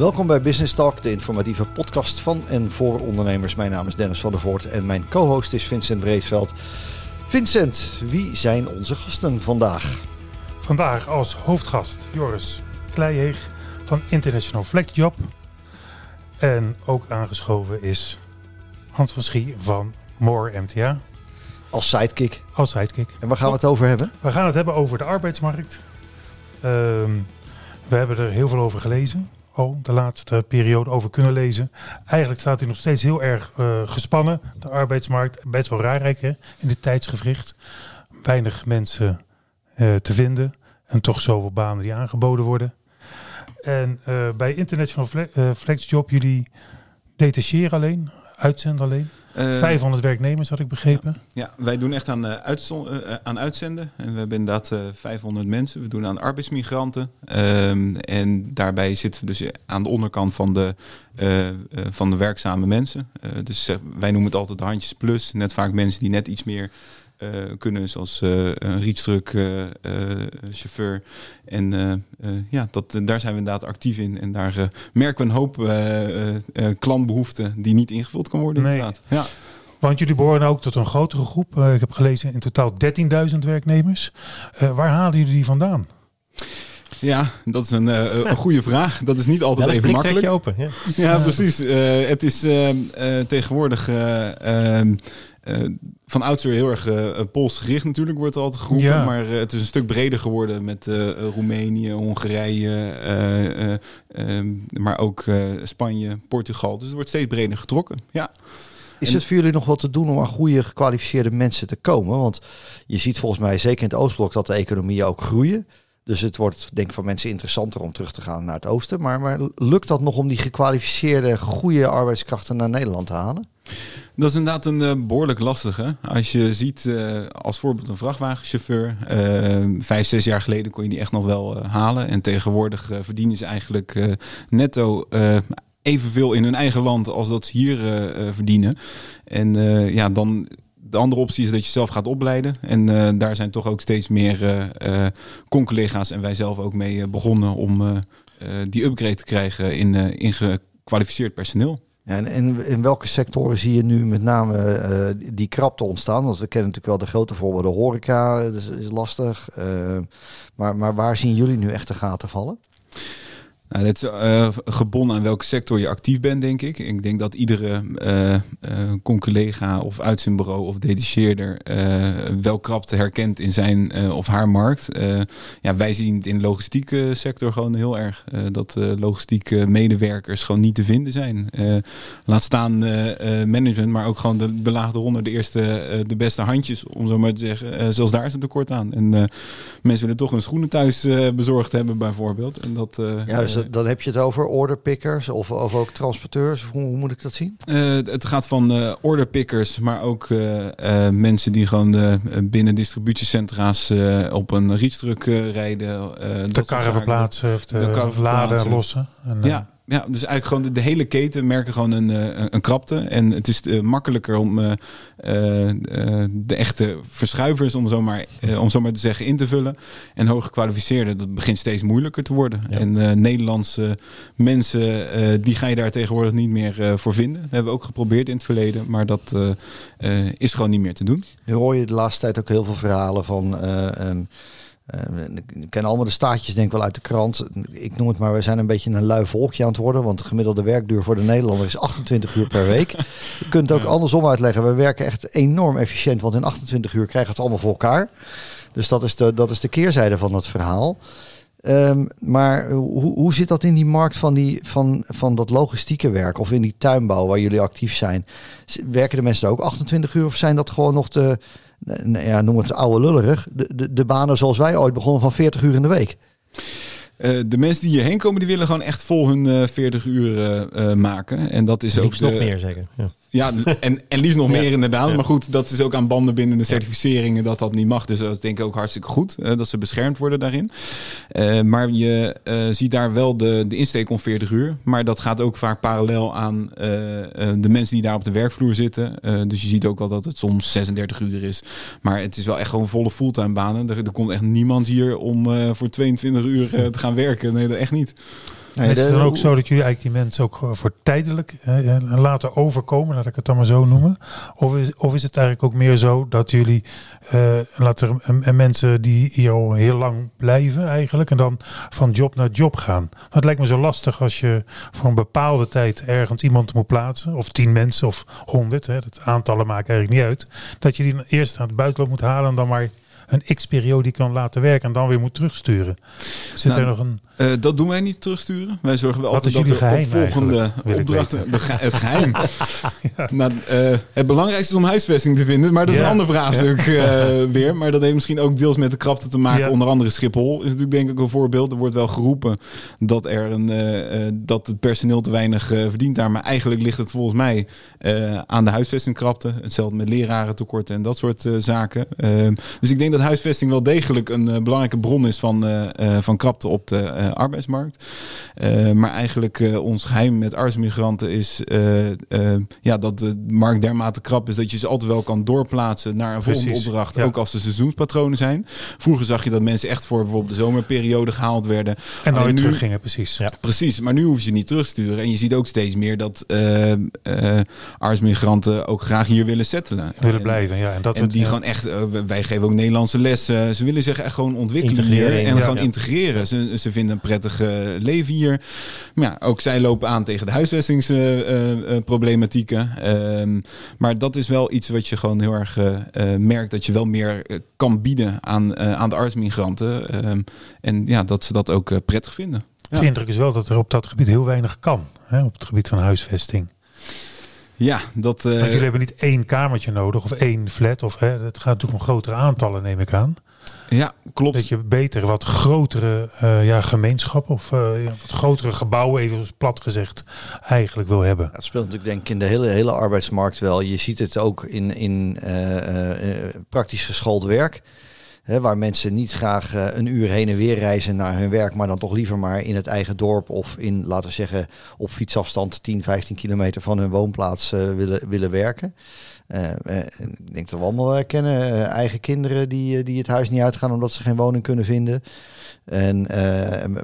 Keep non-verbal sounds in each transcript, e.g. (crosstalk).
Welkom bij Business Talk, de informatieve podcast van en voor ondernemers. Mijn naam is Dennis van der Voort en mijn co-host is Vincent Breedveld. Vincent, wie zijn onze gasten vandaag? Vandaag als hoofdgast Joris Kleijeeg van International Flexjob. En ook aangeschoven is Hans van Schie van More MTA Als sidekick. als sidekick. En waar gaan we het over hebben? We gaan het hebben over de arbeidsmarkt. Ehm, we hebben er heel veel over gelezen. De laatste periode over kunnen lezen. Eigenlijk staat hij nog steeds heel erg eh, gespannen. De arbeidsmarkt. Best wel raarrijk hè, in dit tijdsgevricht. Weinig mensen eh, te vinden. En toch zoveel banen die aangeboden worden. En eh, bij International Fle- eh, Flexjob, jullie detacheren alleen, uitzenden alleen. Eh, 500 werknemers had ik begrepen. Ja, wij doen echt aan, eh, eh, aan uitzenden. En we hebben inderdaad eh 500 mensen. We doen aan arbeidsmigranten. Ehm, en daarbij zitten we dus aan de onderkant van de, eh, eh, van de werkzame mensen. Eh, dus wij noemen het altijd de handjes plus. Net vaak mensen die net iets meer eh, kunnen, zoals eh, een rietstruk, eh, eh, chauffeur. En eh, eh, ja, dat, daar zijn we inderdaad actief in. En daar eh, merken we een hoop eh, eh, eh, klantbehoeften die niet ingevuld kan worden. Nee. Inderdaad. Ja. Want jullie behoren ook tot een grotere groep. Eh, ik heb gelezen in totaal 13.000 werknemers. Eh, waar halen jullie die vandaan? Ja, dat is een, eh, een goede vraag. Dat is niet altijd even makkelijk. je open? Ja. Ja, precies. Eh, het is eh, eh, tegenwoordig eh, ehm, eh, van oudsher heel erg eh Pools gericht natuurlijk, wordt er altijd geroepen. Ja. Maar eh, het is een stuk breder geworden met eh, eh, Roemenië, Hongarije, eh, eh, ehm, maar ook eh, Spanje, Portugal. Dus het wordt steeds breder getrokken. Ja. Is het voor jullie nog wat te doen om aan goede gekwalificeerde mensen te komen? Want je ziet volgens mij zeker in het Oostblok dat de economieën ook groeien. Dus het wordt denk ik van mensen interessanter om terug te gaan naar het oosten. Maar, maar lukt dat nog om die gekwalificeerde, goede arbeidskrachten naar Nederland te halen? Dat is inderdaad een eh, behoorlijk lastige. Als je ziet, eh, als voorbeeld een vrachtwagenchauffeur. eh, vijf, zes jaar geleden kon je die echt nog wel halen. En tegenwoordig verdienen ze eigenlijk netto evenveel in hun eigen land als dat ze hier verdienen. En ja, dan de andere optie is dat je zelf gaat opleiden. En eh, daar zijn toch ook steeds meer eh eh, con-collega's en wij zelf ook mee begonnen om die upgrade te krijgen in, in gekwalificeerd personeel. Ja, en in, in welke sectoren zie je nu met name eh, die krapte ontstaan? Want we kennen natuurlijk wel de grote voorbeelden. Horeca is, is lastig. maar, maar waar zien jullie nu echt de gaten vallen? Nou, het is eh, gebonden aan welke sector je actief bent, denk ik. Ik denk dat iedere eh eh, con-collega of uitzendbureau of detacheerder wel krapte herkent in zijn of haar markt. Ja, wij zien het in de logistieke sector gewoon heel erg. dat logistieke medewerkers gewoon niet te vinden zijn. Laat staan management, maar ook gewoon de, de laag eronder, de eerste, de beste handjes, om zo maar te zeggen. Zelfs daar is het tekort aan. En mensen willen toch hun schoenen thuis bezorgd hebben, bijvoorbeeld. En dat, Ja, dus dat- dan heb je het over orderpickers of, of ook transporteurs. Hoe, hoe moet ik dat zien? Eh, het gaat van eh, orderpickers, maar ook eh, eh, mensen die gewoon eh, binnen distributiecentra's eh, op een rietstruk rijden. eh, De karren verplaatsen of de, De laden lossen. En, eh, Ja, ja, dus eigenlijk gewoon de, de hele keten merken gewoon een, eh, een, krapte. En het is eh, makkelijker om eh, de echte verschuivers, om zo, maar, om zo maar te zeggen, in te vullen. En hooggekwalificeerden, dat begint steeds moeilijker te worden. Ja. En Nederlandse mensen, die ga je daar tegenwoordig niet meer voor vinden. Dat hebben we ook geprobeerd in het verleden, maar dat is gewoon niet meer te doen. Nu hoor je de laatste tijd ook heel veel verhalen van. Ik ken allemaal de staatjes, denk ik wel uit de krant. Ik noem het maar, we zijn een beetje een lui volkje aan het worden. Want de gemiddelde werkduur voor de Nederlander is 28 uur per week. Je kunt ook andersom uitleggen. We werken echt enorm efficiënt, want in 28 uur krijgen we het allemaal voor elkaar. Dus dat is de, dat is de keerzijde van het verhaal. Ehm, maar hoe, hoe zit dat in die markt van, die, van, van dat logistieke werk of in die tuinbouw waar jullie actief zijn? Werken de mensen ook 28 uur of zijn dat gewoon nog de, nee, ja, noem het oude lullerig, de, de, de banen zoals wij ooit begonnen van 40 uur in de week? Eh, de mensen die hierheen komen, die willen gewoon echt vol hun eh 40 uur eh, eh, maken. En dat is ook nog meer zeker. Ja. Ja, en, en liefst nog (laughs) Ja. meer inderdaad. Ja. Maar goed, dat is ook aan banden binnen de certificeringen dat dat niet mag. Dus dat is denk ik ook hartstikke goed. eh, dat ze beschermd worden daarin. Eh, maar je eh, ziet daar wel de, de insteek om 40 uur. Maar dat gaat ook vaak parallel aan de mensen die daar op de werkvloer zitten. Dus je ziet ook al dat het soms 36 uur is. Maar het is wel echt gewoon volle fulltime banen. Er, er komt echt niemand hier om voor 22 uur te gaan werken. Nee, dat echt niet. Nee, is het dan ook zo dat jullie eigenlijk die mensen ook voor tijdelijk eh, laten overkomen, laat ik het dan maar zo noemen? Of is, of is het eigenlijk ook meer zo dat jullie uh, laten en mensen die hier al heel lang blijven eigenlijk en dan van job naar job gaan? Dat lijkt me zo lastig als je voor een bepaalde tijd ergens iemand moet plaatsen, of tien mensen of honderd, dat aantallen maken eigenlijk niet uit, dat je die eerst naar het buitenland moet halen en dan maar een x-periode kan laten werken en dan weer moet terugsturen. Zit nou, er nog een... Uh, dat doen wij niet terugsturen. Wij zorgen wel altijd dat er geheim volgende opdrachten... (laughs) De, het geheim. (laughs) ja. nou, uh, het belangrijkste is om huisvesting te vinden. Maar dat is ja. een ander vraagstuk ja. uh, weer. Maar dat heeft misschien ook deels met de krapte te maken. Onder andere Schiphol is natuurlijk denk ik een voorbeeld. Er wordt wel geroepen dat, er een, dat het personeel te weinig verdient daar. Maar eigenlijk ligt het volgens mij aan de huisvestingkrapte. Hetzelfde met lerarentekorten en dat soort zaken. Dus ik denk dat huisvesting wel degelijk een belangrijke bron is van, van krapte op de arbeidsmarkt. Uh, maar eigenlijk uh, ons geheim met arbeidsmigranten is uh, ja, dat de markt dermate krap is dat je ze altijd wel kan doorplaatsen naar een volgende opdracht. Ja. Ook als ze seizoenspatronen zijn. Vroeger zag je dat mensen echt voor bijvoorbeeld de zomerperiode gehaald werden. En dan weer nu, teruggingen, precies. Ja. Precies, maar nu hoef je ze niet terug te sturen. En je ziet ook steeds meer dat arbeidsmigranten ook graag hier willen settelen. Willen en, blijven, ja. En, dat en die gewoon echt, wij geven ook Nederlandse lessen. ze willen zich echt gewoon ontwikkelen hier en gewoon integreren. Ze, ze vinden een prettig leven hier. Maar ja, ook zij lopen aan tegen de huisvestingsproblematieken. Uh, maar dat is wel iets wat je gewoon heel erg uh, merkt. Dat je wel meer kan bieden aan, aan de artsmigranten. Ehm, en ja, dat ze dat ook prettig vinden. Ja. De indruk is wel dat er op dat gebied heel weinig kan. Hè, op het gebied van huisvesting. Ja, dat. Uh... jullie hebben niet één kamertje nodig of één flat. Of, hè, het gaat natuurlijk om grotere aantallen, neem ik aan. Ja, klopt. Dat je beter wat grotere uh, ja, gemeenschappen of uh, ja, wat grotere gebouwen, even plat gezegd, eigenlijk wil hebben. Dat speelt natuurlijk denk ik in de hele, hele arbeidsmarkt wel. Je ziet het ook in, in uh, praktisch geschoold werk. Waar mensen niet graag een uur heen en weer reizen naar hun werk, maar dan toch liever maar in het eigen dorp of in, laten we zeggen, op fietsafstand 10, 15 kilometer van hun woonplaats willen, willen werken. Uh, ik denk dat we allemaal herkennen. Uh, eigen kinderen die, die het huis niet uitgaan omdat ze geen woning kunnen vinden. En,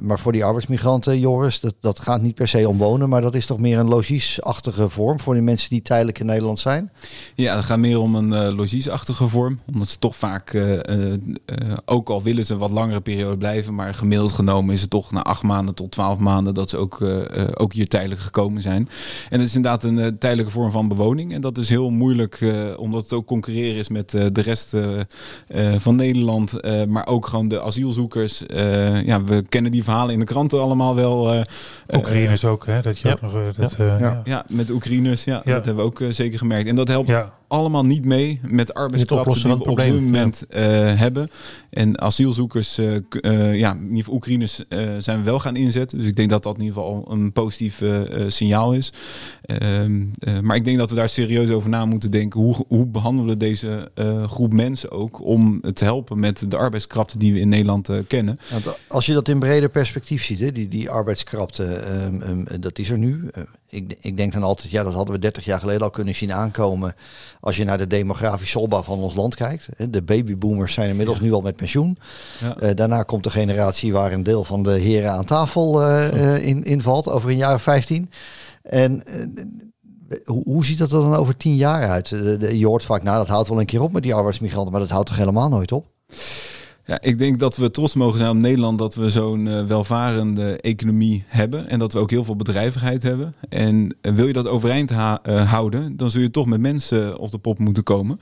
maar voor die arbeidsmigranten, Joris, dat, dat gaat niet per se om wonen, maar dat is toch meer een logiesachtige vorm voor die mensen die tijdelijk in Nederland zijn? Ja, het gaat meer om een logiesachtige vorm. Omdat ze toch vaak, ook al willen ze wat langere periode blijven, maar gemiddeld genomen is het toch na acht maanden tot twaalf maanden dat ze ook, ook hier tijdelijk gekomen zijn. En het is inderdaad een tijdelijke vorm van bewoning. En dat is heel moeilijk, omdat het ook concurreren is met de rest van Nederland, maar ook gewoon de asielzoekers. Uh, ja, we kennen die verhalen in de kranten allemaal wel. Uh, Oekraïners ook, hè? Dat je ja. ook nog. Dat, ja. ja. ja. met Oekraïners, ja, dat hebben we ook zeker gemerkt. En dat helpt allemaal niet mee met arbeidskrachten die we op dit moment uh, hebben. En asielzoekers, uh, uh, ja, in ieder geval Oekraïners zijn we wel gaan inzetten. Dus ik denk dat dat in ieder geval een positief signaal is. Ehm, maar ik denk dat we daar serieus over na moeten denken. Hoe, hoe behandelen we deze groep mensen ook om te helpen met de arbeidskrapte die we in Nederland kennen? als je dat in breder perspectief ziet, hè, die, die arbeidskrapte, um, um, dat is er nu. ik, ik denk dan altijd, ja, dat hadden we 30 jaar geleden al kunnen zien aankomen als je naar de demografische opbouw van ons land kijkt. De babyboomers zijn inmiddels ja. nu al met pensioen. Ja. Uh, daarna komt de generatie waar een deel van de heren aan tafel uh, uh, in, invalt over een jaar of 15. En hoe, hoe, ziet dat er dan over tien jaar uit? je hoort vaak, nou dat houdt wel een keer op met die arbeidsmigranten, maar dat houdt toch helemaal nooit op? Ja, ik denk dat we trots mogen zijn op Nederland dat we zo'n uh, welvarende economie hebben en dat we ook heel veel bedrijvigheid hebben. En uh, wil je dat overeind uh, houden, dan zul je toch met mensen op de pop moeten komen.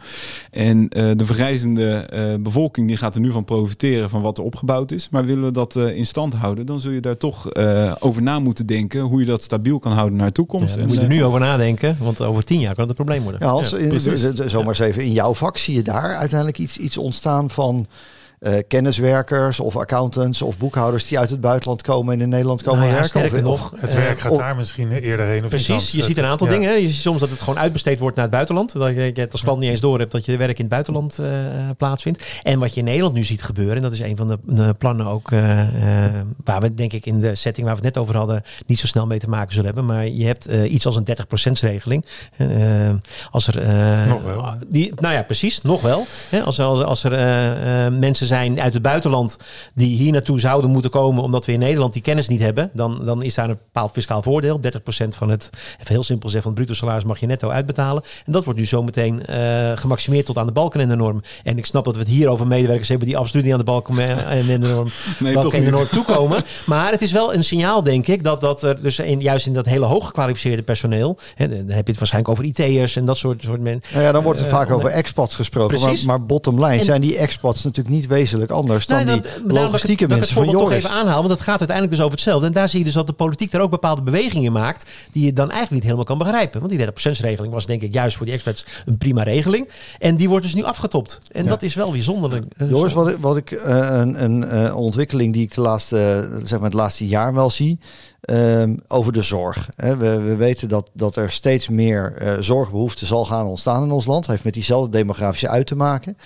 En de vergrijzende bevolking die gaat er nu van profiteren van wat er opgebouwd is. Maar willen we dat in stand houden, dan zul je daar toch over na moeten denken hoe je dat stabiel kan houden naar de toekomst. Ja, daar moet je nu over nadenken, want over tien jaar kan het een probleem worden. Ja, ja, zomaar eens even in jouw vak zie je daar uiteindelijk iets, iets ontstaan van uh, kenniswerkers of accountants of boekhouders die uit het buitenland komen en in Nederland komen nou ja, werken? Of, nog, het werk gaat daar misschien eerder heen. Of precies, je ziet een aantal ja. dingen. Hè. Je ziet soms dat het gewoon uitbesteed wordt naar het buitenland. Dat je het als klant niet eens door hebt dat je werk in het buitenland uh, plaatsvindt. En wat je in Nederland nu ziet gebeuren, en dat is een van de, de plannen ook waar we denk ik in de setting waar we het net over hadden niet zo snel mee te maken zullen hebben. Maar je hebt iets als een 30% regeling. als er, nog wel. Die, nou ja, precies, nog wel. Hè. Als, als, als er mensen mensen zijn uit het buitenland die hier naartoe zouden moeten komen omdat we in Nederland die kennis niet hebben, dan, dan is daar een bepaald fiscaal voordeel. 30% van het, even heel simpel zeggen, van het bruto salaris mag je netto uitbetalen. En dat wordt nu zometeen uh, gemaximeerd tot aan de balken en de norm. En ik snap dat we het hier over medewerkers hebben die absoluut niet aan de balken en de norm, (laughs) nee, balken en de norm toekomen. (laughs) Maar het is wel een signaal, denk ik, dat, dat er dus in, juist in dat hele hooggekwalificeerde personeel, hè, dan heb je het waarschijnlijk over IT'ers en dat soort, soort mensen. Nou ja, dan wordt er uh, vaak over expats gesproken. Maar, maar bottom line en, zijn die expats natuurlijk niet wezenlijk anders dan die logistieke dat, mensen dat van toch even aanhalen, want het gaat uiteindelijk dus over hetzelfde. En daar zie je dus dat de politiek daar ook bepaalde bewegingen maakt die je dan eigenlijk niet helemaal kan begrijpen. Want die 30%-regeling was denk ik juist voor die experts een prima regeling. En die wordt dus nu afgetopt. En ja. dat is wel bijzonder. Joris, wat ik, wat ik uh, een, een uh, ontwikkeling die ik de laatste, zeg maar het laatste jaar wel zie, Um, over de zorg. We, we, weten dat, dat er steeds meer uh, zorgbehoefte zal gaan ontstaan in ons land. Heeft met diezelfde demografische uit te maken.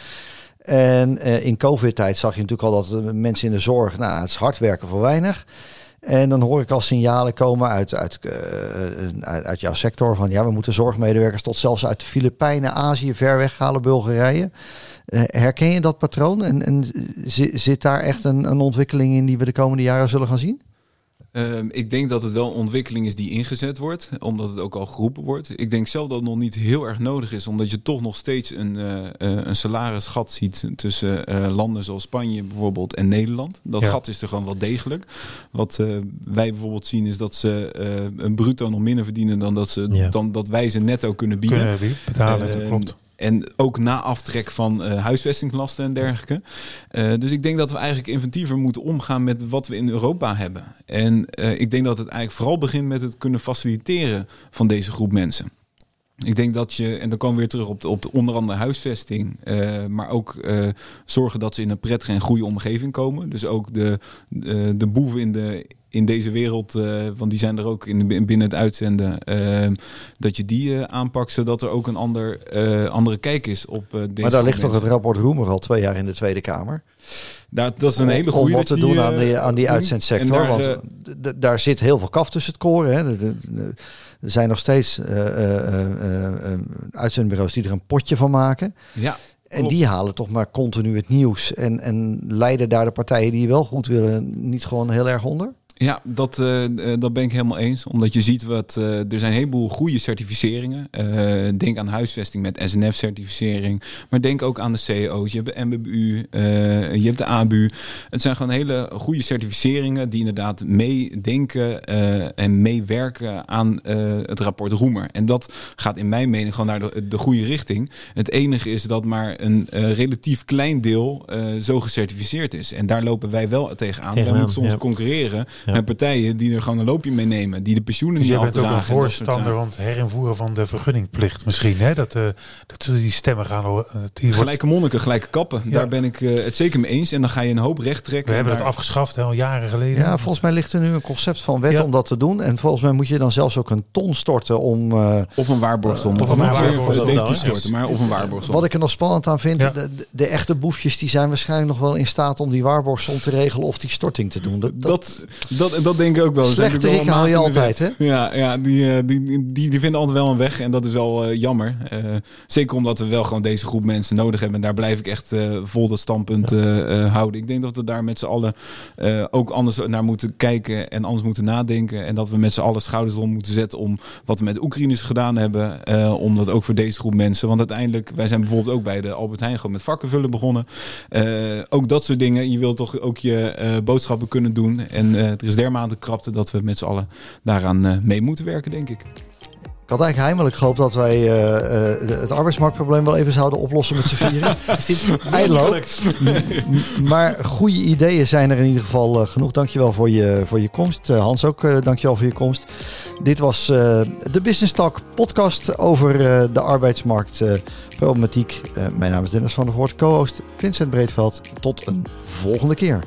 En uh, in COVID-tijd zag je natuurlijk al dat mensen in de zorg, nou, het is hard werken voor weinig. En dan hoor ik al signalen komen uit, uit, uh, uit, uit, jouw sector van ja, we moeten zorgmedewerkers tot zelfs uit de Filipijnen, Azië ver weghalen, Bulgarije. Herken je dat patroon en, en zit daar echt een, een ontwikkeling in die we de komende jaren zullen gaan zien? Uh, ik denk dat het wel een ontwikkeling is die ingezet wordt, omdat het ook al geroepen wordt. Ik denk zelf dat het nog niet heel erg nodig is, omdat je toch nog steeds een, uh, een salarisgat ziet tussen uh, landen zoals Spanje bijvoorbeeld en Nederland. Dat ja. gat is er gewoon wel degelijk. Wat wij bijvoorbeeld zien is dat ze een bruto nog minder verdienen dan dat, ze, ja. dan dat wij ze netto kunnen bieden. Kunnen betalen, dat klopt. En ook na aftrek van uh, huisvestingslasten en dergelijke. Uh, dus ik denk dat we eigenlijk inventiever moeten omgaan met wat we in Europa hebben. En uh, ik denk dat het eigenlijk vooral begint met het kunnen faciliteren van deze groep mensen. Ik denk dat je, en dan komen we weer terug op de, op de onder andere huisvesting, maar ook zorgen dat ze in een prettige en goede omgeving komen. Dus ook de, de, de boeven in, de, in deze wereld, uh, want die zijn er ook in, binnen het uitzenden, dat je die aanpakt, zodat er ook een ander, andere kijk is op deze Maar daar ligt toch het rapport Roemer al twee jaar in de Tweede Kamer? Daar, dat is een hele goede. Om wat te doen aan die, aan die uitzendsector. Daar, want daar zit heel veel kaf tussen het koren. Hè. De, de, de, er zijn nog steeds uitzendbureaus die er een potje van maken. Ja. En die halen toch maar continu het nieuws. En, en leiden daar de partijen die wel goed willen niet gewoon heel erg onder? Ja, dat, uh, dat ben ik helemaal eens. Omdat je ziet wat. Uh, er zijn een heleboel goede certificeringen. Uh, denk aan huisvesting met SNF-certificering. Maar denk ook aan de CEO's. Je hebt de MBU, je hebt de ABU. Het zijn gewoon hele goede certificeringen die inderdaad meedenken en meewerken aan het rapport Roemer. En dat gaat in mijn mening gewoon naar de, de goede richting. Het enige is dat maar een relatief klein deel zo gecertificeerd is. En daar lopen wij wel tegenaan. Tegen wij moeten soms ja. concurreren ja. met partijen die er gewoon een loopje mee nemen, die de pensioenen dus niet afdragen. Je bent ook een voorstander van het herinvoeren van de vergunningplicht misschien, hè? Dat, uh, dat ze die stemmen gaan... Uh, die gelijke monniken, gelijke kappen. Ja. Daar ben ik uh, het zeker mee eens. En dan ga je een hoop recht trekken. We hebben daar... het afgeschaft hè, al jaren geleden. Ja, volgens mij ligt er nu een concept van wet ja. om dat te doen. En volgens mij moet je dan zelfs ook een ton storten om... of een waarborgsom. of een waarborgsom. maar of een waarborgsom. Wat ik er nog spannend aan vind, de, de, de, echte boefjes die zijn waarschijnlijk nog wel in staat om die waarborgsom te regelen of die storting te doen. Dat, dat, dat, dat denk ik ook wel. Slechte ik haal je altijd, hè? Ja, ja die, die, die, die vinden altijd wel een weg en dat is wel uh, jammer. Uh, zeker omdat we wel gewoon deze groep mensen nodig hebben. En daar blijf ik echt uh, vol dat standpunt houden. Ik denk dat we daar met z'n allen ook anders naar moeten kijken en anders moeten nadenken. En dat we met z'n allen schouders om moeten zetten om wat we met Oekraïners gedaan hebben. om dat ook voor deze groep mensen. Want uiteindelijk, wij zijn bijvoorbeeld ook bij de Albert Heijn gewoon met vakkenvullen begonnen. ook dat soort dingen. Je wilt toch ook je boodschappen kunnen doen. En er is dermate krapte dat we met z'n allen daaraan uh, mee moeten werken, denk ik. Ik had eigenlijk heimelijk gehoopt dat wij uh, uh, het arbeidsmarktprobleem wel even zouden oplossen met z'n (laughs) vieren. Eindelijk. maar goede ideeën zijn er in ieder geval genoeg. Dankjewel voor je, voor je komst. Hans ook, dankjewel voor je komst. Dit was de Business Talk podcast over de arbeidsmarktproblematiek. mijn naam is Dennis van der Voort, co-host Vincent Breedveld. Tot een volgende keer.